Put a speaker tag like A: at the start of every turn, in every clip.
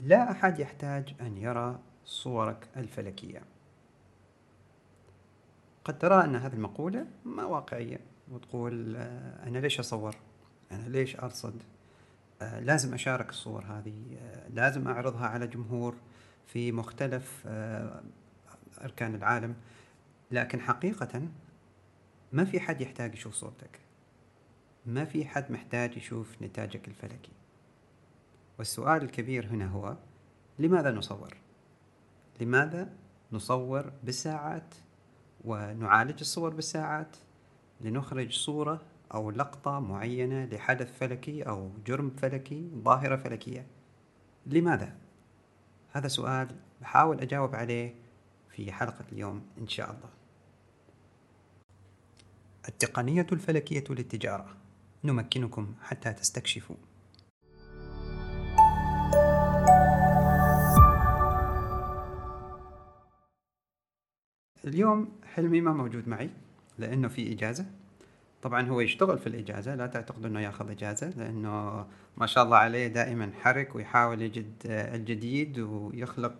A: لا أحد يحتاج أن يرى صورك الفلكية. قد ترى أن هذه المقولة ما واقعية وتقول آه، أنا ليش أصور؟ أنا ليش أرصد؟ آه، لازم أشارك الصور هذه آه، لازم أعرضها على جمهور في مختلف أركان العالم. لكن حقيقة ما في حد يحتاج يشوف صورتك. ما في حد محتاج يشوف نتاجك الفلكي. والسؤال الكبير هنا هو لماذا نصور؟ لماذا نصور بالساعات ونعالج الصور بالساعات لنخرج صورة أو لقطة معينة لحدث فلكي أو جرم فلكي ظاهرة فلكية؟ لماذا؟ هذا سؤال بحاول أجاوب عليه في حلقة اليوم إن شاء الله. التقنية الفلكية للتجارة. نمكنكم حتى تستكشفوا. اليوم حلمي ما موجود معي لأنه في إجازة طبعا هو يشتغل في الإجازة لا تعتقد إنه يأخذ إجازة لأنه ما شاء الله عليه دائما حرك ويحاول يجد الجديد ويخلق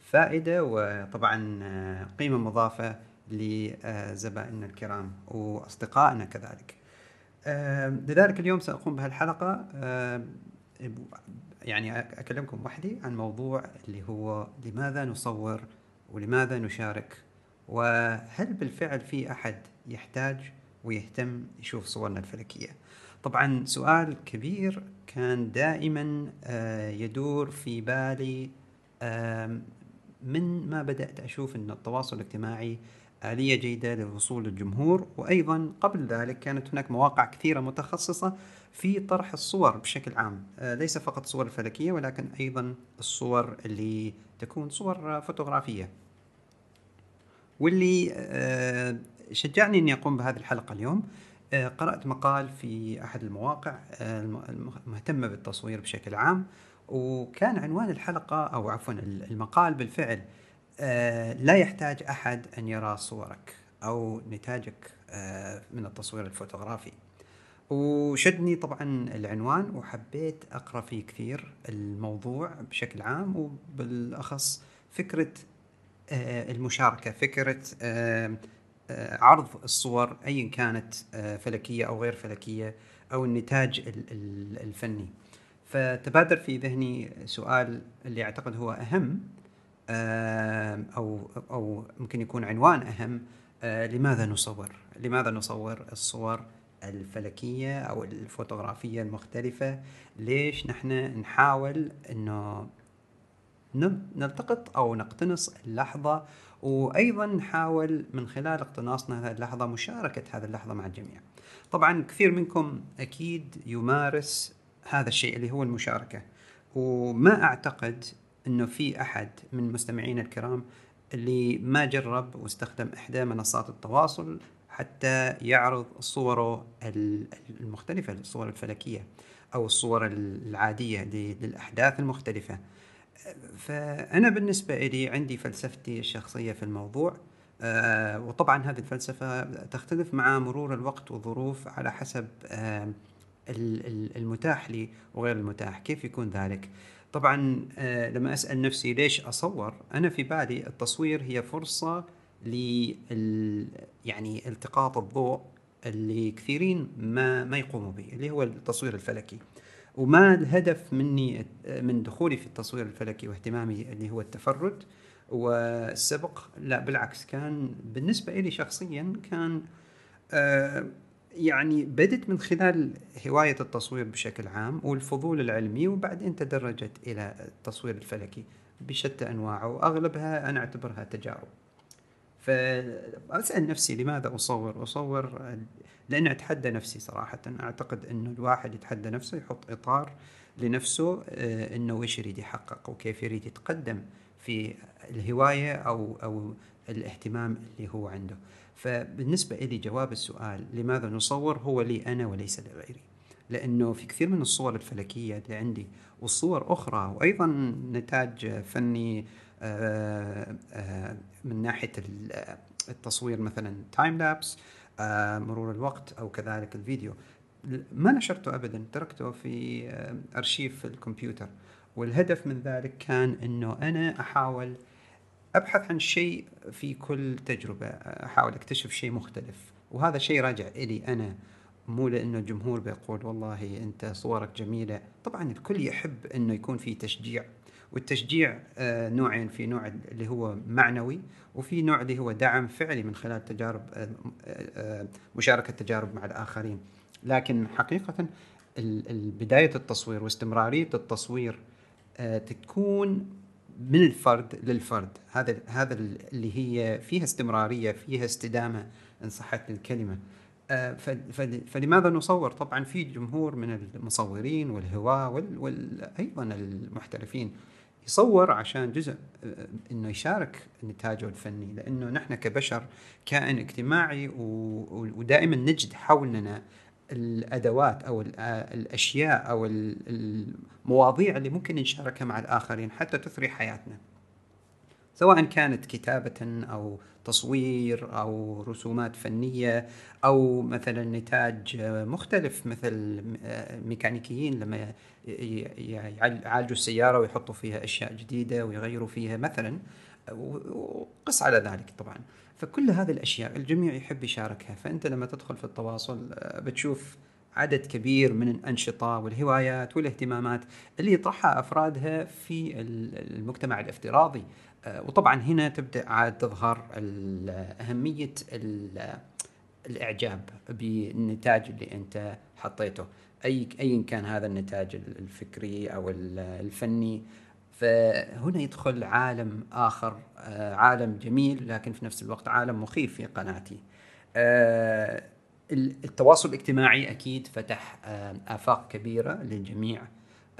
A: فائدة وطبعا قيمة مضافة لزبائننا الكرام وأصدقائنا كذلك. لذلك اليوم سأقوم بهالحلقة يعني أكلمكم وحدي عن موضوع اللي هو لماذا نصور ولماذا نشارك وهل بالفعل في أحد يحتاج ويهتم يشوف صورنا الفلكية؟ طبعا سؤال كبير كان دائما آه، يدور في بالي من ما بدأت أشوف إن التواصل الاجتماعي آلية جيدة للوصول للجمهور وأيضا قبل ذلك كانت هناك مواقع كثيرة متخصصة في طرح الصور بشكل عام آه، ليس فقط الصور الفلكية ولكن أيضا الصور اللي تكون صور فوتوغرافية. واللي آه، شجعني إني أقوم بهذه الحلقة اليوم. آه، قرأت مقال في أحد المواقع آه، المهتمه بالتصوير بشكل عام وكان عنوان الحلقة أو عفوا المقال بالفعل لا يحتاج أحد أن يرى صورك أو نتاجك من التصوير الفوتوغرافي. وشدني طبعا العنوان وحبيت أقرأ فيه كثير الموضوع بشكل عام وبالأخص فكرة المشاركة فكرة آه، آه، عرض الصور ايا كانت فلكية أو غير فلكية أو النتاج الفني فتبادر في ذهني سؤال اللي أعتقد هو أهم أو أو ممكن يكون عنوان أهم لماذا نصور؟ لماذا نصور الصور الفلكية أو الفوتوغرافية المختلفة؟ ليش نحن نحاول إنه نلتقط أو نقتنص اللحظة وأيضا نحاول من خلال اقتناصنا هذه اللحظة مشاركة هذه اللحظة مع الجميع. طبعا كثير منكم أكيد يمارس هذا الشيء اللي هو المشاركة وما أعتقد إنه في أحد من مستمعينا الكرام اللي ما جرب واستخدم إحدى منصات التواصل حتى يعرض صوره المختلفة الصور الفلكية أو الصور العادية للأحداث المختلفة فأنا بالنسبة لي عندي فلسفتي الشخصية في الموضوع آه وطبعا هذه الفلسفة تختلف مع مرور الوقت والظروف على حسب آه المتاح لي وغير المتاح كيف يكون ذلك؟ طبعا آه لما أسأل نفسي ليش أصور أنا في بالي التصوير هي فرصة ل يعني التقاط الضوء اللي كثيرين ما ما يقوموا به اللي هو التصوير الفلكي. وما الهدف مني من دخولي في التصوير الفلكي واهتمامي اللي هو التفرد. والسبق لا بالعكس كان بالنسبة لي شخصيا كان آه يعني بدت من خلال هواية التصوير بشكل عام والفضول العلمي وبعدين تدرجت إلى التصوير الفلكي بشتى أنواعه وأغلبها أنا أعتبرها تجارب. فأسأل نفسي لماذا أصور؟ أصور لأن أتحدى نفسي صراحة. أعتقد أنه الواحد يتحدى نفسه يحط إطار لنفسه آه، أنه إيش يريد يحقق وكيف يريد يتقدم في الهواية أو أو الاهتمام اللي هو عنده. فبالنسبة لي جواب السؤال لماذا نصور؟ هو لي أنا وليس لغيري. لأنه في كثير من الصور الفلكية اللي عندي والصور أخرى وأيضا نتاج فني آه، آه، من ناحية التصوير مثلا تايم لابس مرور الوقت أو كذلك الفيديو. ما نشرته ابدا تركته في آه، أرشيف الكمبيوتر. والهدف من ذلك كان إنه أنا أحاول أبحث عن شيء في كل تجربة أحاول أكتشف شيء مختلف. وهذا شيء راجع إلي أنا مو لأنه الجمهور بيقول والله أنت صورك جميلة. طبعا الكل يحب إنه يكون في تشجيع. والتشجيع آه، نوعين في نوع اللي هو معنوي وفي نوع اللي هو دعم فعلي من خلال تجارب آه، آه، مشاركة تجارب مع الآخرين. لكن حقيقة بداية التصوير واستمرارية التصوير تكون من الفرد للفرد. هذا هذا اللي هي فيها استمرارية فيها استدامة إن صحت الكلمة. فلماذا نصور؟ طبعا في جمهور من المصورين والهواة وأيضا المحترفين. يصور عشان جزء إنه يشارك نتاجه الفني لأنه نحن كبشر كائن اجتماعي ودائما نجد حولنا الأدوات أو الأشياء أو المواضيع اللي ممكن نشاركها مع الآخرين حتى تثري حياتنا. سواء كانت كتابة أو تصوير أو رسومات فنية أو مثلا نتاج مختلف مثل ميكانيكيين لما يعالجوا السيارة ويحطوا فيها أشياء جديدة ويغيروا فيها مثلا وقس على ذلك طبعا. فكل هذه الأشياء الجميع يحب يشاركها. فأنت لما تدخل في التواصل بتشوف عدد كبير من الأنشطة والهوايات والاهتمامات اللي يطرحها أفرادها في المجتمع الافتراضي. آه، وطبعا هنا تبدأ عاد تظهر أهمية الإعجاب بالنتاج اللي أنت حطيته. اي ايا كان هذا النتاج الفكري أو الفني. فهنا يدخل عالم آخر آه، عالم جميل لكن في نفس الوقت عالم مخيف في قناتي. آه، التواصل الاجتماعي أكيد فتح آفاق كبيرة للجميع.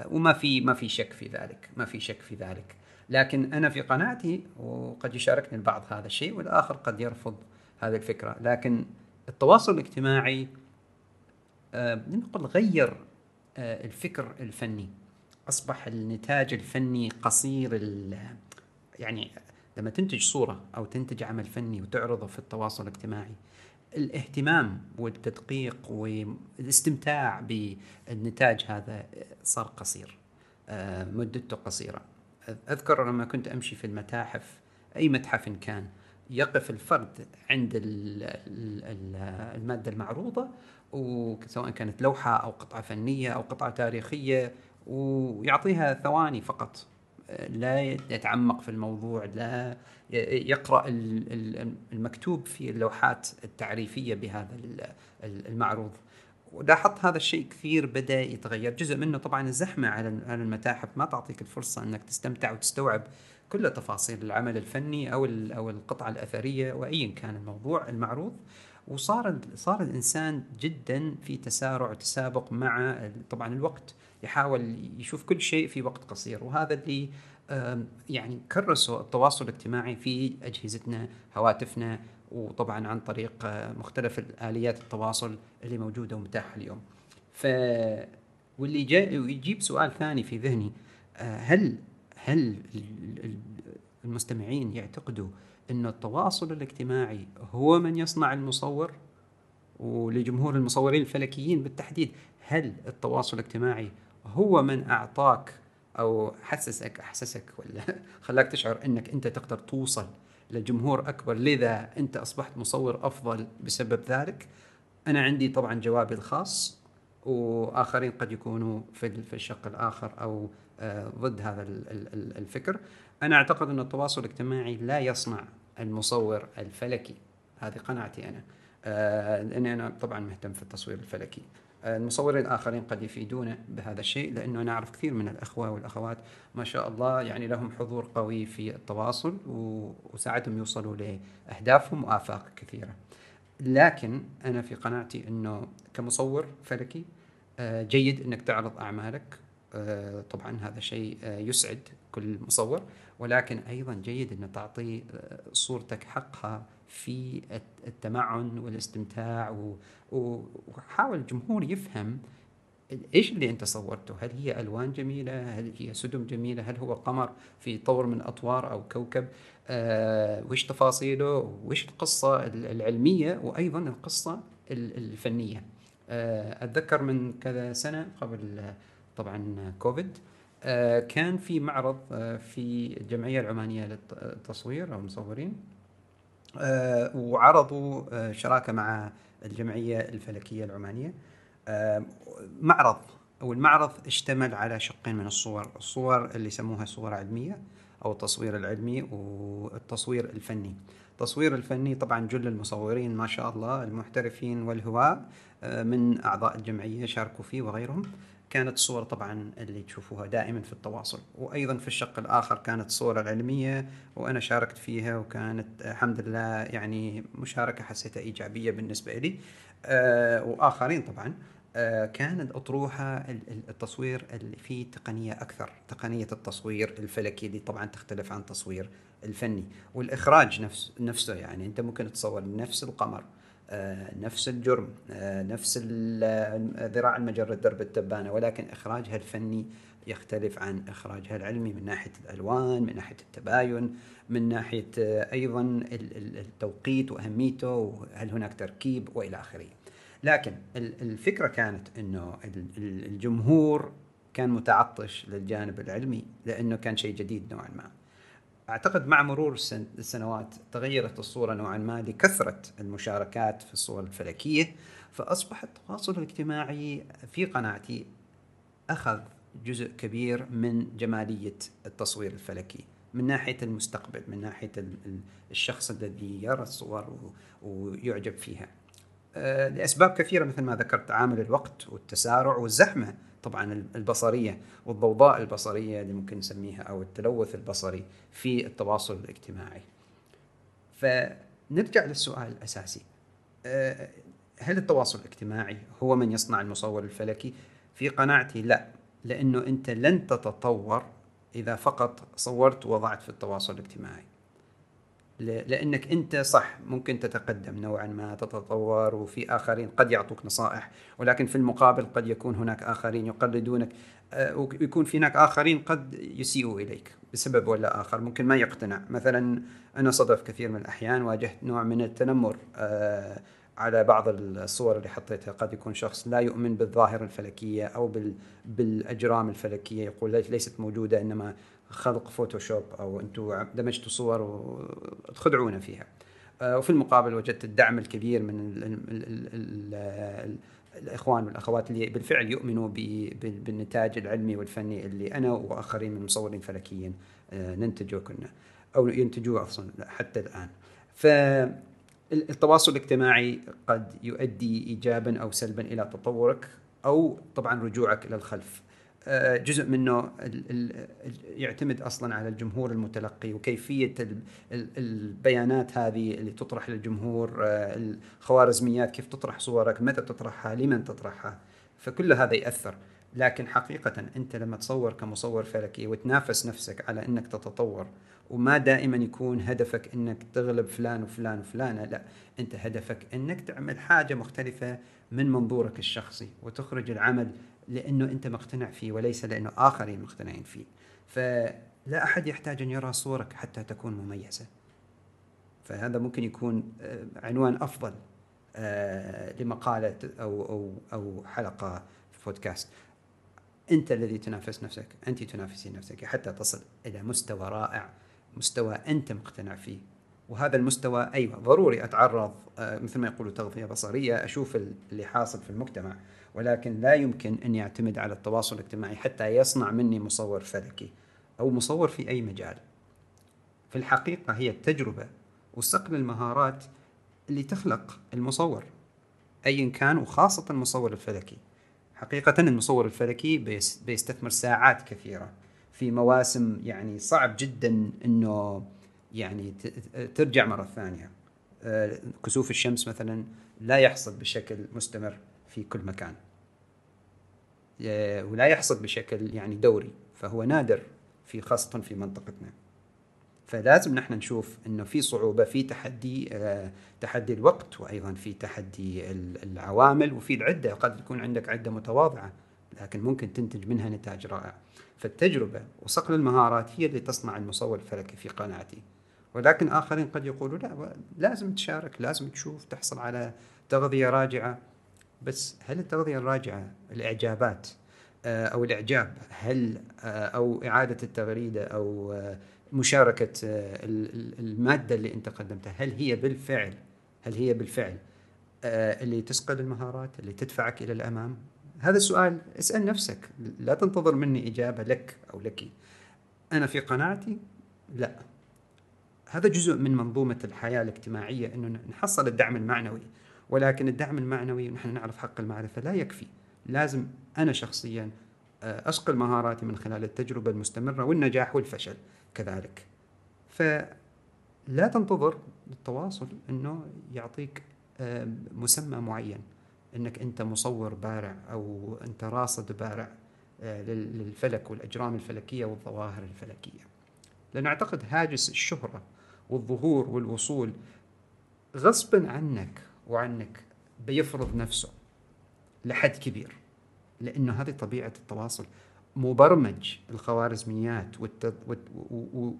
A: وما في ما في شك في ذلك. ما في شك في ذلك. لكن أنا في قناعتي وقد يشاركني البعض هذا الشيء والآخر قد يرفض هذه الفكرة. لكن التواصل الاجتماعي آه نقول غير آه الفكر الفني. أصبح النتاج الفني قصير يعني لما تنتج صورة أو تنتج عمل فني وتعرضه في التواصل الاجتماعي الاهتمام والتدقيق والاستمتاع بالنتاج هذا صار قصير آه، مدته قصيرة. أذكر لما كنت أمشي في المتاحف أي متحف إن كان يقف الفرد عند المادة المعروضة وسواء كانت لوحة أو قطعة فنية أو قطعة تاريخية ويعطيها ثواني فقط. لا يتعمق في الموضوع لا يقرأ المكتوب في اللوحات التعريفية بهذا المعروض. ولاحظت هذا الشيء كثير بدأ يتغير. جزء منه طبعا الزحمة على المتاحف. ما تعطيك الفرصة إنك تستمتع وتستوعب كل تفاصيل العمل الفني أو أو القطعة الأثرية وايا كان الموضوع المعروض. وصار صار الإنسان جدا في تسارع وتسابق مع طبعا الوقت. يحاول يشوف كل شيء في وقت قصير. وهذا اللي يعني كرسوا التواصل الاجتماعي في أجهزتنا هواتفنا وطبعا عن طريق آه، مختلف الآليات التواصل اللي موجودة ومتاحة اليوم. ف واللي يجيب سؤال ثاني في ذهني آه، هل هل المستمعين يعتقدوا أن التواصل الاجتماعي هو من يصنع المصور ولجمهور المصورين الفلكيين بالتحديد هل التواصل الاجتماعي هو من أعطاك أو حسسك أحسسك ولا خلاك تشعر أنك أنت تقدر توصل لجمهور أكبر. لذا أنت أصبحت مصور أفضل بسبب ذلك؟ أنا عندي طبعا جوابي الخاص وآخرين قد يكونوا في الشق الآخر أو آه، ضد هذا الفكر. أنا أعتقد أن التواصل الاجتماعي لا يصنع المصور الفلكي. هذه قناعتي أنا. آه، لاني أنا طبعا مهتم في التصوير الفلكي. المصورين الآخرين قد يفيدون بهذا الشيء لأنه أنا أعرف كثير من الأخوة والأخوات ما شاء الله يعني لهم حضور قوي في التواصل وساعدهم يوصلوا لأهدافهم وآفاق كثيرة. لكن أنا في قناعتي أنه كمصور فلكي آه، جيد أنك تعرض أعمالك آه، طبعا هذا شيء آه، يسعد كل مصور ولكن أيضا جيد ان تعطي صورتك حقها في التمعن والاستمتاع وحاول الجمهور يفهم إيش اللي أنت صورته؟ هل هي ألوان جميلة؟ هل هي سدم جميلة؟ هل هو قمر في طور من أطوار أو كوكب؟ آه وش تفاصيله؟ وش القصة العلمية وأيضا القصة الفنية؟ آه أتذكر من كذا سنة قبل طبعا كوفيد آه، كان في معرض آه، في الجمعية العمانية للتصوير أو المصورين وعرضوا شراكة مع الجمعية الفلكية العمانية. معرض والمعرض اشتمل على شقين من الصور. الصور اللي يسموها صور علمية أو التصوير العلمي والتصوير الفني. التصوير الفني طبعا جل المصورين ما شاء الله المحترفين والهواة من أعضاء الجمعية شاركوا فيه وغيرهم. كانت الصور طبعا اللي تشوفوها دائما في التواصل وأيضا في الشق الآخر كانت الصور العلميه وأنا شاركت فيها وكانت الحمد لله يعني مشاركة حسيتها إيجابية بالنسبة لي. آه وآخرين طبعا آه كانت أطروحة التصوير اللي فيه تقنية أكثر تقنية التصوير الفلكي اللي طبعا تختلف عن التصوير الفني. والإخراج نفس نفسه يعني أنت ممكن تصور نفس القمر نفس الجرم آه، نفس ذراع المجرة درب التبانة ولكن إخراجها الفني يختلف عن إخراجها العلمي من ناحية الألوان من ناحية التباين من ناحية آه، أيضا التوقيت وأهميته وهل هناك تركيب وإلى آخره. لكن الفكرة كانت أنه الجمهور كان متعطش للجانب العلمي لأنه كان شيء جديد نوعا ما. أعتقد مع مرور السنوات تغيرت الصورة نوعا ما لكثرة المشاركات في الصور الفلكية فاصبح التواصل الاجتماعي في قناعتي أخذ جزء كبير من جمالية التصوير الفلكي من ناحية المستقبل من ناحية الشخص الذي يرى الصور ويعجب فيها. لأسباب كثيرة مثل ما ذكرت عامل الوقت والتسارع والزحمة طبعا البصرية والضوضاء البصرية اللي ممكن نسميها أو التلوث البصري في التواصل الاجتماعي. فنرجع للسؤال الأساسي أه، هل التواصل الاجتماعي هو من يصنع المصور الفلكي؟ في قناعتي لا لأنه أنت لن تتطور إذا فقط صورت ووضعت في التواصل الاجتماعي. لأنك أنت صح ممكن تتقدم نوعا ما تتطور وفي آخرين قد يعطوك نصائح ولكن في المقابل قد يكون هناك آخرين يقلدونك آه، ويكون في هناك آخرين قد يسيئوا إليك بسبب ولا آخر ممكن ما يقتنع. مثلا أنا صدف كثير من الأحيان واجهت نوع من التنمر آه، على بعض الصور اللي حطيتها. قد يكون شخص لا يؤمن بالظاهرة الفلكية أو بالأجرام الفلكية يقول ليست موجودة إنما خلق فوتوشوب أو أنتم دمجتوا صور وتخدعونا فيها. آه، وفي المقابل وجدت الدعم الكبير من ال ال ال ال الإخوان والأخوات اللي بالفعل يؤمنوا بالنتاج العلمي والفني اللي أنا وآخرين من المصورين الفلكيين آه، ننتجه كنا. أو ينتجوه أصلا حتى الآن. فالتواصل الاجتماعي قد يؤدي ايجابا أو سلبا إلى تطورك أو طبعا رجوعك إلى الخلف. جزء منه يعتمد أصلا على الجمهور المتلقي وكيفية البيانات هذه اللي تطرح للجمهور آه، الخوارزميات كيف تطرح صورك متى تطرحها لمن تطرحها. فكل هذا يأثر. لكن حقيقة أنت لما تصور كمصور فلكي وتنافس نفسك على إنك تتطور وما دائما يكون هدفك إنك تغلب فلان وفلان وفلانة لا. أنت هدفك إنك تعمل حاجة مختلفة من منظورك الشخصي وتخرج العمل لأنه أنت مقتنع فيه وليس لأنه آخرين مقتنعين فيه. فلا أحد يحتاج أن يرى صورك حتى تكون مميزة. فهذا ممكن يكون آه، عنوان أفضل آه، لمقالة أو أو أو حلقة في بودكاست. أنت الذي تنافس نفسك أنت تنافسين نفسك حتى تصل إلى مستوى رائع مستوى أنت مقتنع فيه. وهذا المستوى أيوه ضروري أتعرض آه، مثل ما يقولوا تغذية بصرية أشوف اللي حاصل في المجتمع. ولكن لا يمكن أن يعتمد على التواصل الاجتماعي حتى يصنع مني مصور فلكي أو مصور في أي مجال. في الحقيقة هي التجربة وصقل المهارات اللي تخلق المصور ايا كان وخاصة المصور الفلكي. حقيقة المصور الفلكي بيستثمر ساعات كثيرة في مواسم يعني صعب جدا إنه يعني ترجع مرة ثانية. آه، كسوف الشمس مثلا لا يحصل بشكل مستمر في كل مكان ولا يحصل بشكل يعني دوري فهو نادر في خاصة في منطقتنا. فلازم نحن نشوف إنه في صعوبة في تحدي آه، تحدي الوقت وأيضا في تحدي العوامل وفي العدة قد تكون عندك عدة متواضعة لكن ممكن تنتج منها نتاج رائع. فالتجربة وصقل المهارات هي اللي تصنع المصور الفلكي في قناعتي. ولكن آخرين قد يقولوا لا لازم تشارك لازم تشوف تحصل على تغذية راجعة. بس هل التغذية الراجعة الإعجابات آه، أو الإعجاب هل آه، أو إعادة التغريدة أو آه، مشاركة المادة اللي أنت قدمتها هل هي بالفعل هل هي بالفعل اللي تسقل المهارات اللي تدفعك إلى الأمام؟ هذا السؤال اسأل نفسك. لا تنتظر مني إجابة لك أو لك. أنا في قناعتي؟ لا. هذا جزء من منظومة الحياة الاجتماعية إنه نحصل الدعم المعنوي. ولكن الدعم المعنوي ونحن نعرف حق المعرفة لا يكفي. لازم أنا شخصيا آه، أصقل مهاراتي من خلال التجربة المستمرة والنجاح والفشل كذلك. فلا تنتظر التواصل إنه يعطيك آه، مسمى معين. إنك أنت مصور بارع أو أنت راصد بارع آه، للفلك والأجرام الفلكية والظواهر الفلكية. لأن أعتقد هاجس الشهرة والظهور والوصول غصبا عنك وعنك بيفرض نفسه لحد كبير لأنه هذه طبيعة التواصل. مبرمج الخوارزميات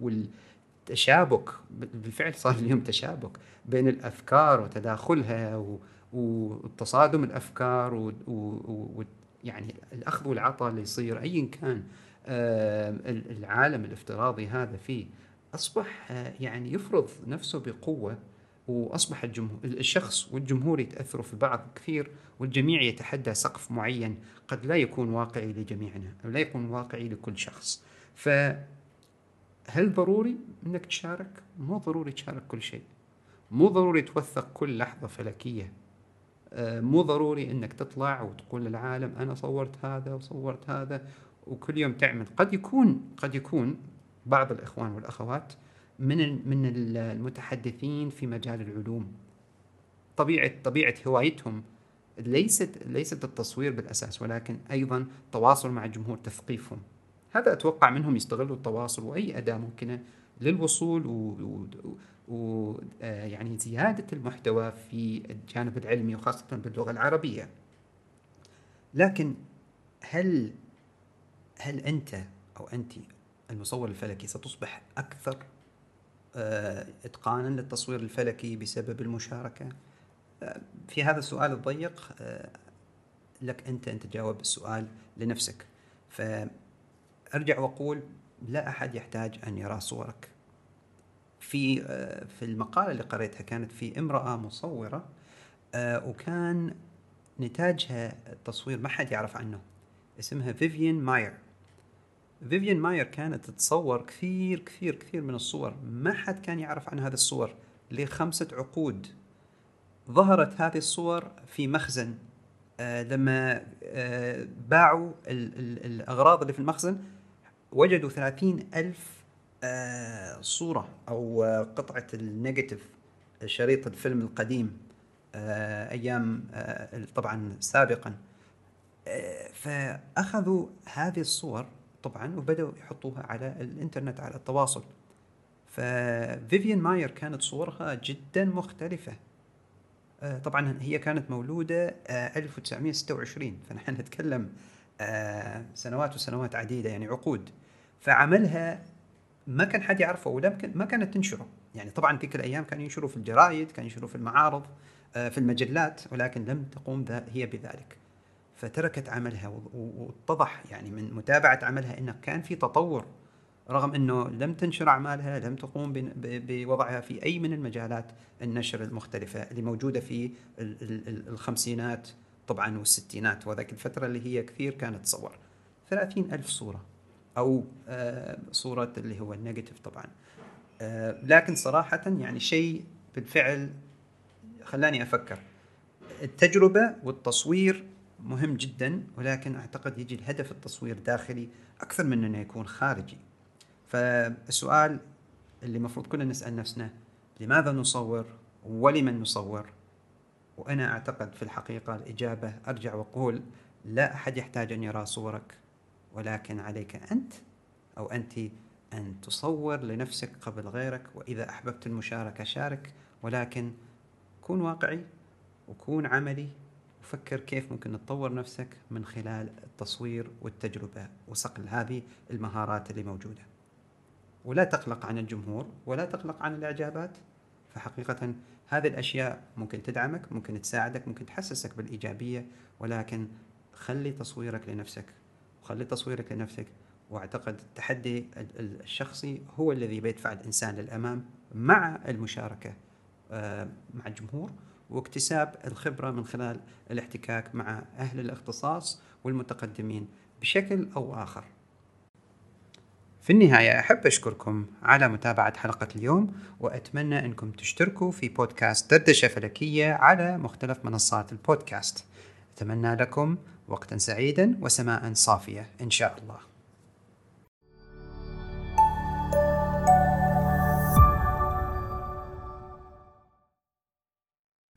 A: والتشابك بالفعل صار اليوم تشابك بين الأفكار وتداخلها وتصادم الأفكار ويعني الأخذ والعطاء اللي يصير ايا كان آه، العالم الافتراضي هذا فيه أصبح آه، يعني يفرض نفسه بقوة وأصبح الجمهور الشخص والجمهور يتأثروا في بعض كثير والجميع يتحدى سقف معين قد لا يكون واقعي لجميعنا أو لا يكون واقعي لكل شخص ف هل ضروري إنك تشارك؟ مو ضروري تشارك كل شيء. مو ضروري توثق كل لحظة فلكية. آه، مو ضروري إنك تطلع وتقول للعالم أنا صورت هذا وصورت هذا وكل يوم تعمل، قد يكون قد يكون بعض الإخوان والأخوات من من المتحدثين في مجال العلوم. طبيعه طبيعة هوايتهم ليست ليست التصوير بالأساس ولكن أيضا تواصل مع الجمهور تثقيفهم. هذا أتوقع منهم يستغلوا التواصل وأي أداة ممكنة للوصول و, و... آه، يعني زيادة المحتوى في الجانب العلمي وخاصة باللغة العربية. لكن هل هل أنت أو انت المصور الفلكي ستصبح أكثر آه، إتقانا للتصوير الفلكي بسبب المشاركة. آه، في هذا السؤال الضيق آه، لك أنت ان تجاوب السؤال لنفسك. فأرجع وأقول لا أحد يحتاج أن يرى صورك. في في المقالة اللي قريتها كانت في امرأة مصورة وكان نتاجها التصوير ما حد يعرف عنه. اسمها فيفيان ماير. فيفيان ماير كانت تتصور كثير كثير كثير من الصور. ما حد كان يعرف عن هذه الصور. لخمسة عقود ظهرت هذه الصور في مخزن. آه لما آه باعوا ال ال الأغراض اللي في المخزن وجدوا ثلاثين ألف آه صورة أو آه قطعة ال negative شريط الفيلم القديم آه أيام آه طبعا سابقا. فأخذوا هذه الصور طبعا وبدأوا يحطوها على الإنترنت على التواصل. ففيفيان ماير كانت صورها جدا مختلفة. آه، طبعا هي كانت مولودة 1926 آه، فنحن نتكلم آه، سنوات وسنوات عديدة يعني عقود. فعملها ما كان حد يعرفه ولا ما كانت تنشره. يعني طبعا تلك الأيام كانوا ينشروا في الجرائد كانوا ينشروا في المعارض في المجلات ولكن لم تقوم هي بذلك. فتركت عملها واتضح يعني من متابعة عملها إنه كان في تطور رغم إنه لم تنشر أعمالها لم تقوم بوضعها في أي من المجالات النشر المختلفة اللي موجودة في الخمسينات طبعا والستينات وذاك الفترة اللي هي كثير كانت تصور. ثلاثين ألف صورة أو آه، صورة اللي هو النيجاتيف طبعا. آه، لكن صراحة يعني شيء بالفعل خلاني أفكر. التجربة والتصوير مهم جدا ولكن أعتقد يجي الهدف التصوير داخلي أكثر من أنه يكون خارجي. فالسؤال اللي المفروض كلنا نسأل نفسنا لماذا نصور ولمن نصور؟ وأنا أعتقد في الحقيقة الإجابة أرجع وأقول لا أحد يحتاج أن يرى صورك ولكن عليك أنت أو أنت أن تصور لنفسك قبل غيرك وإذا أحببت المشاركة شارك ولكن كون واقعي وكون عملي وفكر كيف ممكن تطور نفسك من خلال التصوير والتجربة وصقل هذه المهارات اللي موجودة. ولا تقلق عن الجمهور ولا تقلق عن الإعجابات فحقيقة هذه الأشياء ممكن تدعمك ممكن تساعدك ممكن تحسسك بالإيجابية ولكن خلي تصويرك لنفسك وخلي تصويرك لنفسك واعتقد التحدي الشخصي هو الذي بيدفع الإنسان للأمام مع المشاركة آه، مع الجمهور واكتساب الخبرة من خلال الاحتكاك مع أهل الاختصاص والمتقدمين بشكل أو آخر. في النهاية أحب أشكركم على متابعة حلقة اليوم وأتمنى أنكم تشتركوا في بودكاست دردشة فلكية على مختلف منصات البودكاست. أتمنى لكم وقتا سعيدا وسماء صافية إن شاء الله.